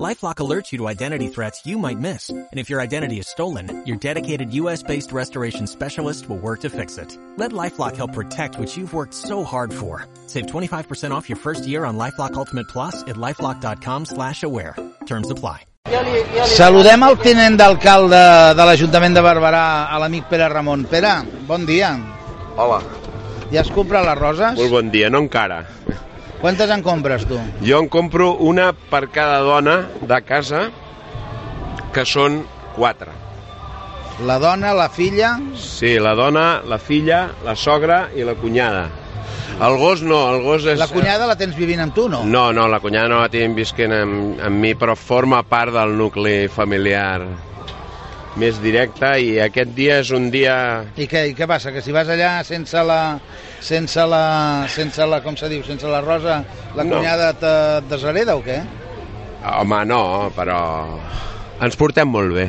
LifeLock alerts you to identity threats you might miss. And if your identity is stolen, your dedicated US-based restoration specialist will work to fix it. Let LifeLock help protect what you've worked so hard for. Save 25% off your first year on LifeLock Ultimate Plus at LifeLock.com slash aware. Terms apply. Saludem el tinent d'alcalde de l'Ajuntament de Barberà, a l'amic Pere Ramon. Pere, bon dia. Hola, Ja has comprat les roses? molt bon dia, no encara. Quantes en compres, tu? Jo en compro una per cada dona de casa, que són quatre. La dona, la filla... Sí, la dona, la filla, la sogra i la cunyada. El gos no, el gos és... La cunyada la tens vivint amb tu, no? No, no, la cunyada no la tinc visquent amb, amb mi, però forma part del nucli familiar més directe i aquest dia és un dia... I què, I què passa? Que si vas allà sense la... sense la... sense la... com se diu? Sense la rosa, la No. cunyada te deshereda o què? Home, no, però ens portem molt bé.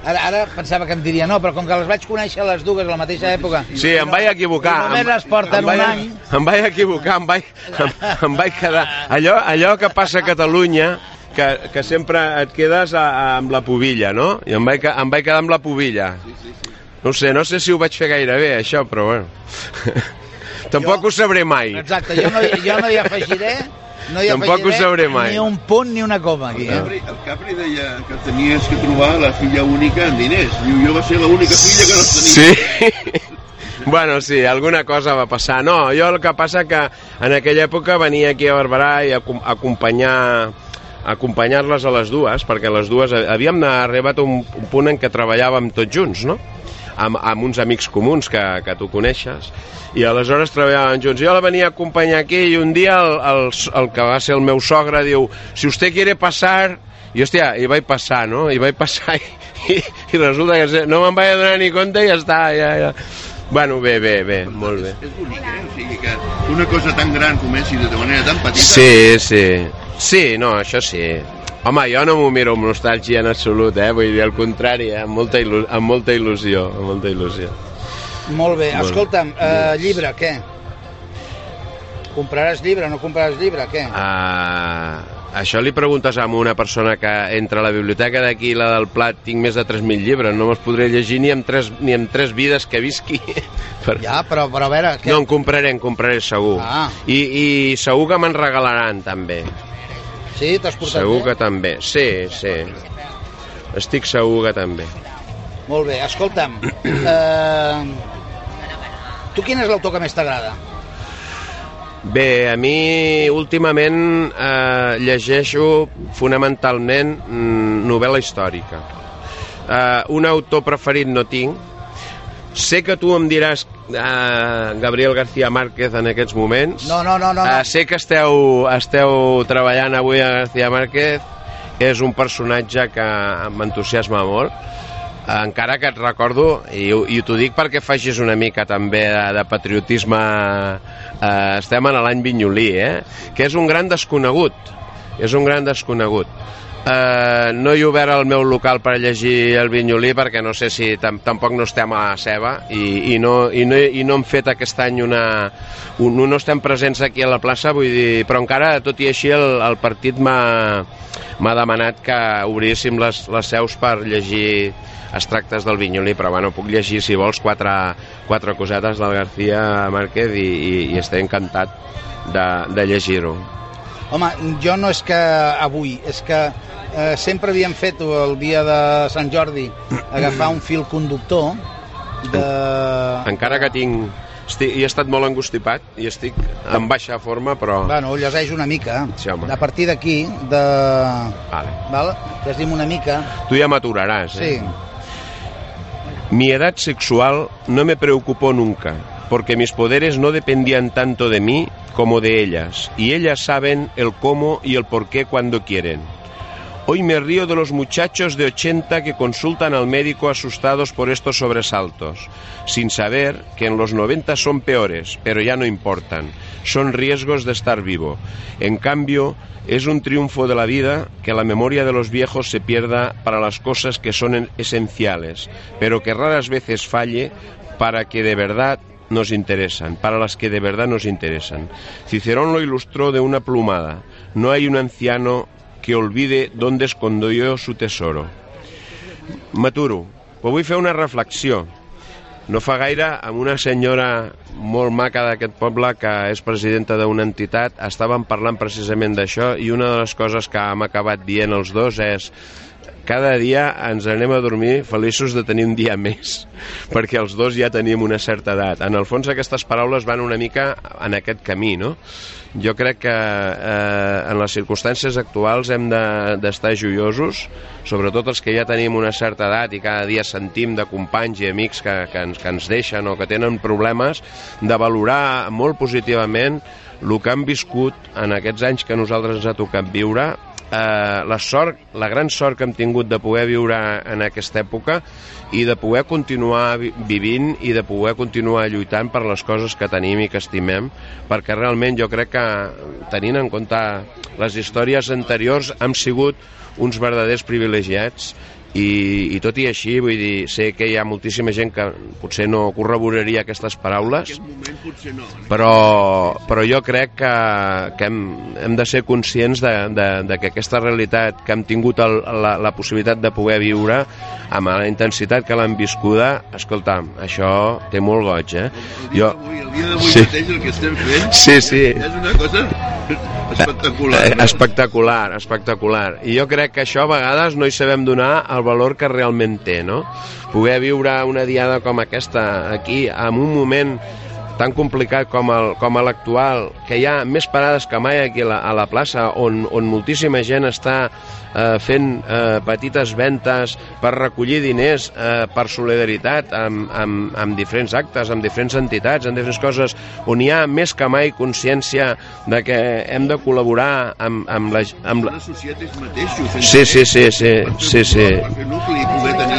Ara, ara pensava que em diria no, però com que les vaig conèixer les dues a la mateixa època... Sí, em vaig equivocar. I només Em- es porten vaig, un any. Em vaig equivocar, em vaig, em, em vaig quedar... Allò, allò que passa a Catalunya, que, que sempre et quedes a, a, amb la pubilla, no? I em vaig, em vaig quedar amb la pubilla. No ho sé, no sé si ho vaig fer gaire bé, això, però bueno. Tampoc ho sabré mai. Exacte, jo no, jo no hi afegiré... No hi Tampoc ho afegiré sabré mai. Ni un punt ni una coma, aquí. El Eh? Capri, el Capri deia que tenies que trobar la filla única en diners. Diu, jo va ser l'única filla que no tenia. Sí? Bueno, sí, alguna cosa va passar. No, jo el que passa que en aquella època venia aquí a Barberà i a acom- acompanyar acompanyar-les a les dues, perquè les dues havíem arribat a un, un punt en què treballàvem tots junts, no? Amb, amb uns amics comuns que, que tu coneixes, i aleshores treballàvem junts. Jo la venia a acompanyar aquí i un dia el, el, el que va ser el meu sogre diu, si usted quiere pasar... I hòstia, i vaig passar, no? I vaig passar i, i, i resulta que no me'n vaig adonar ni compte i ja està, ja, ja. Bueno, bé, bé, bé, molt bé. És bonic, eh? O sigui que una cosa tan gran comenci de manera tan petita... Sí, sí. Sí, no, això sí. Home, jo no m'ho miro amb nostàlgia en absolut, eh? Vull dir, al contrari, eh? amb, molta il·lu amb molta il·lusió, amb molta il·lusió. Molt bé. Molt Escolta'm, eh, llibre, què? Compraràs llibre, no compraràs llibre, què? Uh, això li preguntes a una persona que entra a la biblioteca d'aquí, la del Plat, tinc més de 3.000 llibres, no me'ls podré llegir ni amb tres, ni amb tres vides que visqui. per... Ja, però, però a veure... Què? No, en compraré, en compraré segur. Ah. I, I segur que me'n regalaran, també. Sí, t'has portat Segur bé? que també. Sí, sí. Estic segur que també. Molt bé, escolta'm. Eh, tu quin és l'autor que més t'agrada? Bé, a mi últimament eh, llegeixo fonamentalment mm, novel·la històrica. Eh, un autor preferit no tinc. Sé que tu em diràs eh, Gabriel García Márquez en aquests moments. No, no, no, no. No. sé que esteu, esteu treballant avui a García Márquez. És un personatge que m'entusiasma molt. Eh, encara que et recordo, i, i t'ho dic perquè facis una mica també de, de patriotisme, eh, estem en l'any Vinyolí, eh? que és un gran desconegut, és un gran desconegut. Eh, no he obert el meu local per llegir el Vinyolí perquè no sé si tam tampoc no estem a la ceba i, i, no, i, no, i no hem fet aquest any una, un, no estem presents aquí a la plaça vull dir, però encara tot i així el, el partit m'ha demanat que obríssim les, les seus per llegir extractes del Vinyolí, però bueno, puc llegir si vols quatre, quatre cosetes del García Márquez i, i, i estaré encantat de, de llegir-ho. Home, jo no és que avui, és que eh, sempre havíem fet el dia de Sant Jordi agafar un fil conductor de... Encara que tinc... Estic, he estat molt angustipat i estic en baixa forma, però... Bueno, llegeix una mica. Sí, home. a partir d'aquí, de... Vale. Val? Llegim una mica. Tu ja m'aturaràs, Sí. eh? Mi edad sexual no me preocupó nunca, porque mis poderes no dependían tanto de mí como de ellas, y ellas saben el cómo y el por qué cuando quieren. Hoy me río de los muchachos de 80 que consultan al médico asustados por estos sobresaltos, sin saber que en los 90 son peores, pero ya no importan. Son riesgos de estar vivo. En cambio, es un triunfo de la vida que la memoria de los viejos se pierda para las cosas que son esenciales, pero que raras veces falle para que de verdad nos interesan, para las que de verdad nos interesan. Cicerón lo ilustró de una plumada. No hay un anciano que olvide dónde escondió su tesoro. M'aturo, però vull fer una reflexió. No fa gaire, amb una senyora molt maca d'aquest poble, que és presidenta d'una entitat, estaven parlant precisament d'això i una de les coses que hem acabat dient els dos és cada dia ens anem a dormir feliços de tenir un dia més, perquè els dos ja tenim una certa edat. En el fons aquestes paraules van una mica en aquest camí, no? Jo crec que eh, en les circumstàncies actuals hem d'estar de, joiosos, sobretot els que ja tenim una certa edat i cada dia sentim de companys i amics que, que, ens, que ens deixen o que tenen problemes, de valorar molt positivament el que han viscut en aquests anys que nosaltres ens ha tocat viure eh, la sort, la gran sort que hem tingut de poder viure en aquesta època i de poder continuar vivint i de poder continuar lluitant per les coses que tenim i que estimem, perquè realment jo crec que tenint en compte les històries anteriors hem sigut uns verdaders privilegiats i, i tot i així, vull dir, sé que hi ha moltíssima gent que potser no corroboraria aquestes paraules, no, però, però jo crec que, que hem, hem de ser conscients de, de, de que aquesta realitat que hem tingut el, la, la possibilitat de poder viure amb la intensitat que l'hem viscuda, escolta'm, això té molt goig, eh? El dia d'avui sí. mateix el que estem fent sí, sí. és una cosa espectacular. Eh, espectacular, espectacular. I jo crec que això a vegades no hi sabem donar el el valor que realment té, no? Poder viure una diada com aquesta aquí, en un moment tan complicat com el, com l'actual, que hi ha més parades que mai aquí a la, a la plaça, on, on moltíssima gent està eh, fent eh, petites ventes per recollir diners eh, per solidaritat amb, amb, amb diferents actes, amb diferents entitats, amb diferents coses, on hi ha més que mai consciència de que hem de col·laborar amb, amb la... Amb la... mateixos. Sí, sí, sí, sí, sí, sí.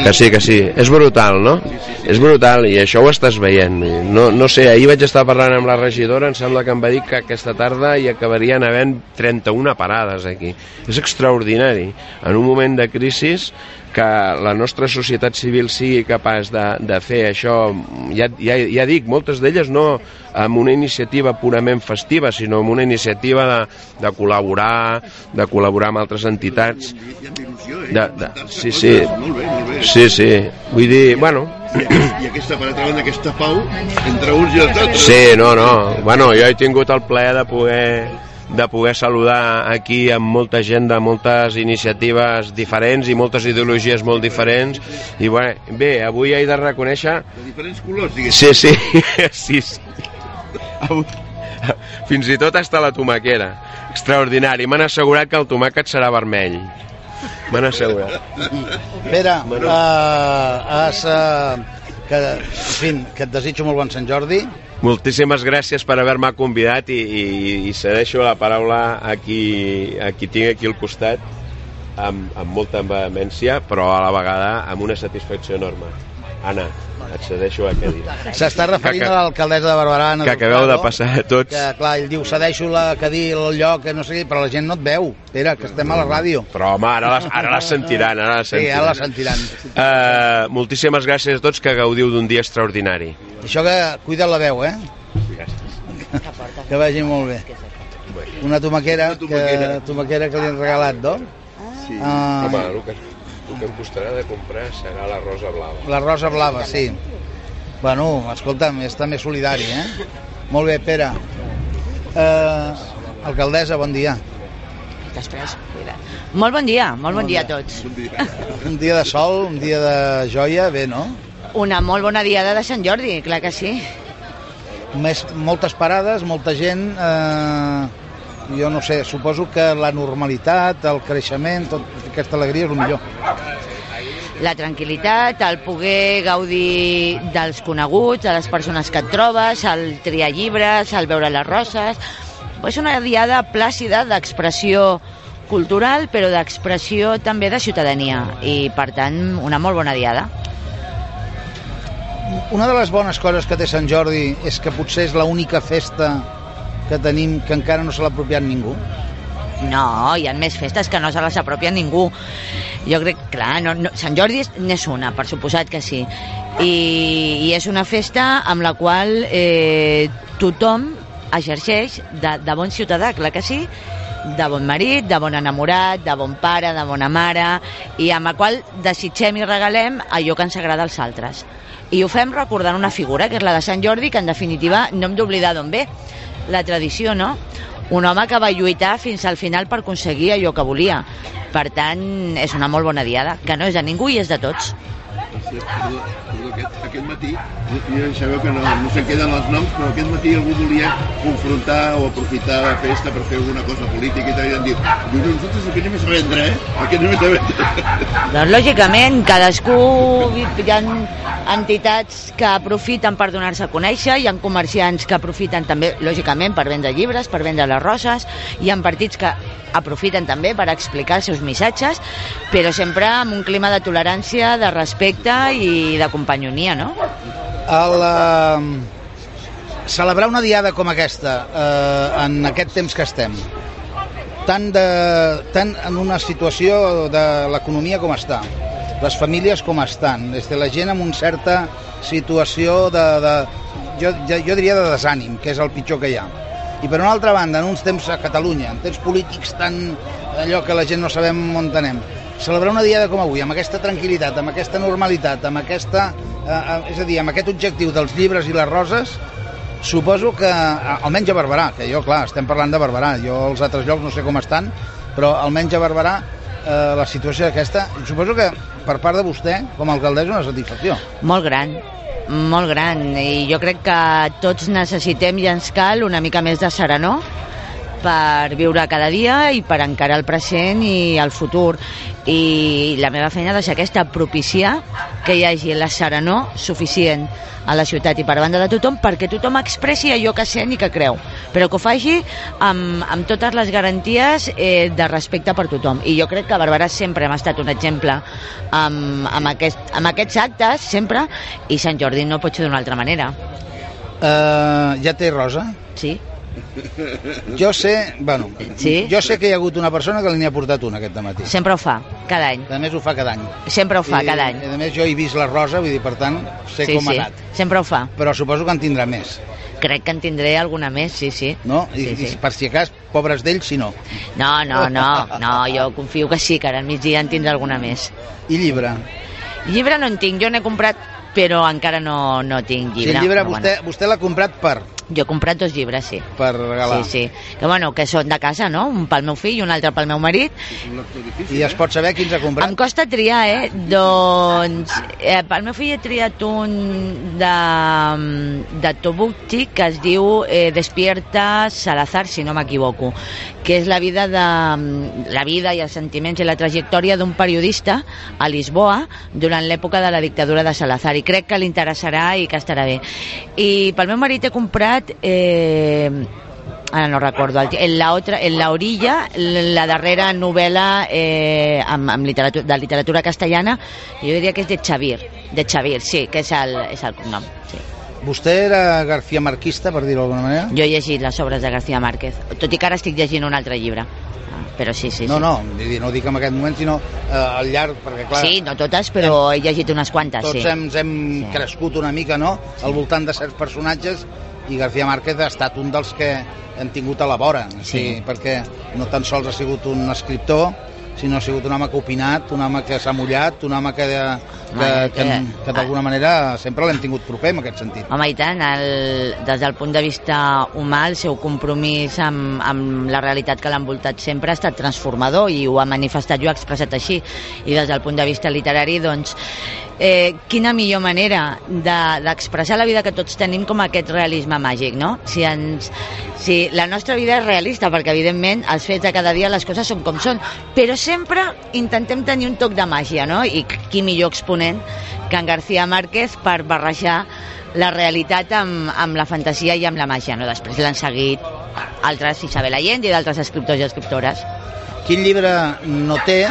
Que sí, que sí. És brutal, no? Sí, sí, sí. És brutal i això ho estàs veient. No, no sé, ahir vaig estar parlant amb la regidora, em sembla que em va dir que aquesta tarda hi acabarien havent 31 parades aquí. És extraordinari. En un moment de crisi que la nostra societat civil sigui capaç de, de fer això, ja, ja, ja dic, moltes d'elles no amb una iniciativa purament festiva, sinó amb una iniciativa de, de col·laborar, de col·laborar amb altres entitats. De, de, sí, sí, sí, sí. Vull dir, bueno, i aquesta, per altra banda, aquesta pau entre uns i els altres. Sí, no, no. Bueno, jo he tingut el plaer de poder de poder saludar aquí amb molta gent de moltes iniciatives diferents i moltes ideologies molt diferents. I bé, bé avui he de reconèixer de diferents colors, diguéssim. Sí, sí, sí, sí. fins i tot està la tomaquera. Extraordinari, m'han assegurat que el tomàquet serà vermell. M'han assegurat. Pere, bueno. uh, has, uh, que, en fi, que et desitjo molt bon Sant Jordi Moltíssimes gràcies per haver-me convidat i, i, i cedeixo la paraula a qui, a qui tinc aquí al costat amb, amb molta vehemència, però a la vegada amb una satisfacció enorme. Anna, et cedeixo a què dir. S'està referint que, a l'alcaldessa de Barberà. Que acabeu de passar a tots. Que, clar, ell diu, cedeixo la cadira, el lloc, que no sé què, però la gent no et veu. Espera, que estem a la ràdio. Però, home, ara la, ara la sentiran, ara la sentiran. Sí, ara la sentiran. Uh, moltíssimes gràcies a tots que gaudiu d'un dia extraordinari. Això que cuida la veu, eh? Gràcies. que vagi molt bé. Una tomaquera, Una tomaquera. Que, tomaquera que li han regalat, no? Sí. Ah, Home, el que, el que em costarà de comprar serà la rosa blava. la rosa blava, sí. Bueno, escolta'm, és també solidari, eh? Molt bé, Pere. Eh, alcaldessa, bon dia. Després, cuida. Molt bon dia, molt bon dia a tots. Bon dia. Un dia de sol, un dia de joia, bé, no? Una molt bona diada de Sant Jordi, clar que sí. Més, moltes parades, molta gent... Eh, jo no sé, suposo que la normalitat, el creixement, tota aquesta alegria és el millor. La tranquil·litat, el poder gaudir dels coneguts, de les persones que et trobes, el triar llibres, el veure les roses... És una diada plàcida d'expressió cultural, però d'expressió també de ciutadania. I, per tant, una molt bona diada. Una de les bones coses que té Sant Jordi és que potser és l'única festa que tenim que encara no se l'ha apropiat ningú. No, hi ha més festes que no se les apropia ningú. Jo crec, clar, no, no, Sant Jordi és- n'és una, per suposat que sí. I, I és una festa amb la qual eh, tothom exerceix de, de bon ciutadà, clar que sí, de bon marit, de bon enamorat, de bon pare, de bona mare, i amb la qual desitgem i regalem allò que ens agrada als altres. I ho fem recordant una figura, que és la de Sant Jordi, que en definitiva no hem d'oblidar d'on ve, la tradició, no? Un home que va lluitar fins al final per aconseguir allò que volia. Per tant, és una molt bona diada, que no és de ningú i és de tots. Perdó, aquest, aquest matí, ja sabeu que no, no se'n queden els noms, però aquest matí algú volia confrontar o aprofitar la festa per fer alguna cosa política i tal, i han dit, diu, no, nosaltres aquí anem a vendre, eh? Aquí anem a vendre. Doncs, lògicament, cadascú... Hi ha entitats que aprofiten per donar-se a conèixer, hi ha comerciants que aprofiten també, lògicament, per vendre llibres, per vendre les roses, hi ha partits que aprofiten també per explicar els seus missatges, però sempre amb un clima de tolerància, de respecte i de companyonia, no? El, eh, celebrar una diada com aquesta eh, en aquest temps que estem tant, de, tant en una situació de l'economia com està les famílies com estan és de la gent amb una certa situació de, de jo, jo, jo diria de desànim, que és el pitjor que hi ha i per una altra banda, en uns temps a Catalunya, en temps polítics tan allò que la gent no sabem on anem, celebrar una diada com avui, amb aquesta tranquil·litat, amb aquesta normalitat, amb aquesta, eh, eh, és a dir, amb aquest objectiu dels llibres i les roses, suposo que, eh, almenys a Barberà, que jo, clar, estem parlant de Barberà, jo als altres llocs no sé com estan, però almenys a Barberà eh, la situació aquesta, suposo que per part de vostè, com a alcaldessa, una satisfacció. Molt gran, molt gran. I jo crec que tots necessitem i ens cal una mica més de serenor per viure cada dia i per encarar el present i el futur. I la meva feina és aquesta, propiciar que hi hagi la serenor suficient a la ciutat i per banda de tothom perquè tothom expressi allò que sent i que creu, però que ho faci amb, amb totes les garanties eh, de respecte per tothom. I jo crec que Barberà sempre hem estat un exemple amb, amb, aquest, amb aquests actes, sempre, i Sant Jordi no pot ser d'una altra manera. Eh, ja té rosa? Sí? Jo sé, bueno, Sí? jo sé que hi ha hagut una persona que li n'hi ha portat una aquest matí. Sempre ho fa, cada any. A més ho fa cada any. Sempre ho fa, I, cada any. A més jo he vist la rosa, vull dir, per tant, sé sí, com sí, ha anat. sempre ho fa. Però suposo que en tindrà més, Crec que en tindré alguna més, sí, sí. no? I, Sí, sí. I per si acas, pobres d'ells, si no. No, no, no, no, jo confio que sí, que ara al migdia en tindrà alguna més. I llibre? Llibre no en tinc, jo n'he comprat, però encara no, no tinc llibre. el llibre però vostè, vostè l'ha comprat per, Bueno, jo he comprat dos llibres, sí. per regalar. Sí, sí. Que bueno, que són de casa, no? Un pel meu fill i un altre pel meu marit. És un lector difícil, I es pot saber quins ha comprat? Em costa triar, eh? Doncs eh, pel meu fill he triat un de, de Tobukti que es diu eh, Despierta Salazar, si no m'equivoco, que és la vida, de, la vida i els sentiments i la trajectòria d'un periodista a Lisboa durant l'època de la dictadura de Salazar i crec que li interessarà i que estarà bé. I pel meu marit he comprat eh, ara no recordo, en, la otra, en la orilla, la darrera novel·la eh, amb, amb literatura, de literatura castellana, jo diria que és de Xavier, de Xavier, sí, que és el, és el cognom. Sí. Vostè era García Marquista, per dir-ho d'alguna manera? Jo he llegit les obres de García Márquez, tot i que ara estic llegint un altre llibre. Ah, Però sí, sí, no, sí. no, no dic en aquest moment, sinó eh, al llarg, perquè clar, Sí, no totes, però he llegit unes quantes, tots sí. hem, hem Sí. crescut una mica, no?, al voltant de certs personatges i García Márquez ha estat un dels que hem tingut a la vora, o sigui, Sí. perquè no tan sols ha sigut un escriptor, sinó ha sigut un home que ha opinat, un home que s'ha mullat, un home que, que, que, que- que d'alguna manera sempre l'hem tingut proper en aquest sentit. Home, i tant, el, des del punt de vista humà, el seu compromís amb, amb la realitat que l'ha envoltat sempre ha estat transformador i ho ha manifestat i ho ha expressat així. I des del punt de vista literari, doncs, eh, quina millor manera de- d'expressar la vida que tots tenim com aquest realisme màgic, no? Si, ens, si la nostra vida és realista, perquè evidentment els fets de cada dia les coses són com són, però sempre intentem tenir un toc de màgia, no? I qui millor exponent que en García Márquez per barrejar la realitat amb, amb la fantasia i amb la màgia, no? Després l'han seguit altres, Isabel Allende i d'altres escriptors i escriptores. quin llibre no té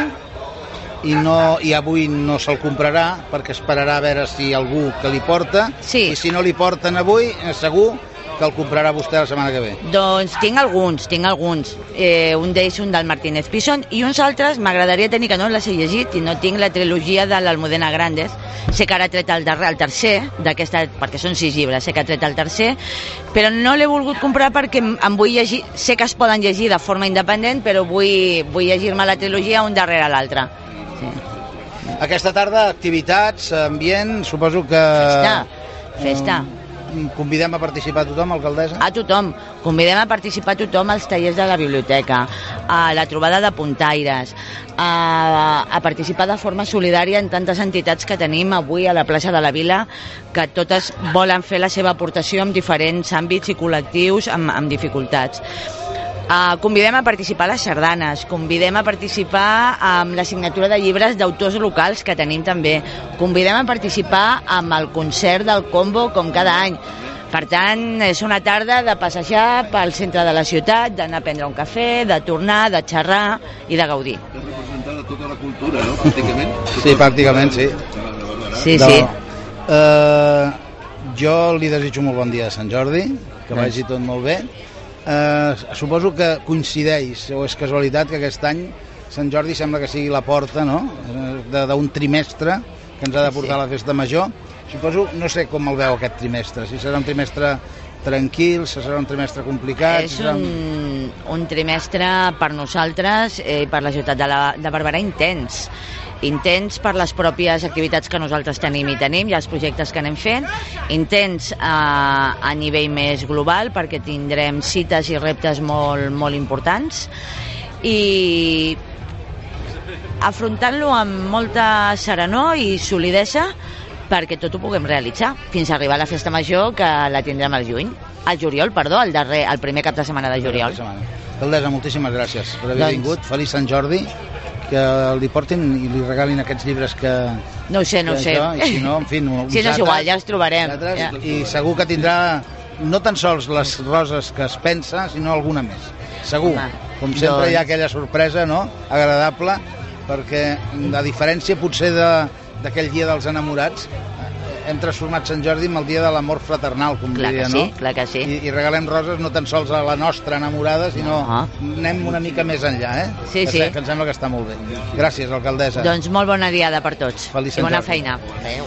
i, no, i avui no se'l comprarà perquè esperarà a veure si algú que li porta Sí. i si no li porten avui eh, segur que el comprarà vostè la setmana que ve. Doncs tinc alguns, tinc alguns. Eh, un d'ells un del Martínez Pison i uns altres m'agradaria tenir que no les he llegit i no tinc la trilogia de l'Almudena Grandes. Sé que ara ha tret el, darrer, el tercer, d'aquesta perquè són sis llibres, sé que ha tret el tercer, però no l'he volgut comprar perquè em em vull llegir, sé que es poden llegir de forma independent, però vull, vull llegir-me la trilogia un darrere l'altre. Sí. Aquesta tarda, activitats, ambient, suposo que... Festa, festa. Mm, Convidem a participar a tothom, alcaldessa? A tothom. Convidem a participar a tothom als tallers de la biblioteca, a la trobada de puntaires, a, a participar de forma solidària en tantes entitats que tenim avui a la plaça de la Vila, que totes volen fer la seva aportació en diferents àmbits i col·lectius amb, amb dificultats. Uh, convidem a participar a les sardanes, convidem a participar amb la signatura de llibres d'autors locals que tenim també, convidem a participar amb el concert del combo com cada any. Per tant, és una tarda de passejar pel centre de la ciutat, d'anar a prendre un cafè, de tornar, de xerrar i de gaudir. És representada tota la cultura, no? Pràcticament. Sí, pràcticament, sí. Sí, De- sí. Eh, jo li desitjo molt bon dia a Sant Jordi, que vagi tot molt bé. Eh, suposo que coincideix, o és casualitat, que aquest any Sant Jordi sembla que sigui la porta no? Eh, de- d'un trimestre que ens ha de portar Sí. a la festa major. Suposo, no sé com el veu aquest trimestre, si serà un trimestre tranquil, serà un trimestre complicat... És serà un, un trimestre per nosaltres eh, i per la ciutat de, la, de Barberà intens. Intens per les pròpies activitats que nosaltres tenim i tenim i els projectes que anem fent, intens eh, a nivell més global perquè tindrem cites i reptes molt, molt importants. I afrontant-lo amb molta serenor i solidesa perquè tot ho puguem realitzar fins a arribar a la festa major que la tindrem al juny al juliol, perdó, el, darrer, el primer cap de setmana de juliol. Alcaldessa, moltíssimes gràcies per haver Doncs- vingut. Feliç Sant Jordi, que li portin i li regalin aquests llibres que... No ho sé, no ho sé. això, I si no, en fi... uns Si no és altres- igual, ja els trobarem. altres, Ja. I segur que tindrà no tan sols les roses que es pensa, sinó alguna més. Segur. Home, Com sempre doncs- hi ha aquella sorpresa, no?, agradable, perquè a diferència potser de- d'aquell dia dels enamorats, eh, hem transformat Sant Jordi en el dia de l'amor fraternal, com Clar diria, sí, no? clar que sí. I, I regalem roses no tan sols a la nostra enamorada, sinó Ah. anem una mica més enllà, eh? Sí, que, sí. Que em sembla que està molt bé. Gràcies, alcaldessa. Doncs molt bona diada per tots. Feliç I bona Sant Jordi. feina. Adéu.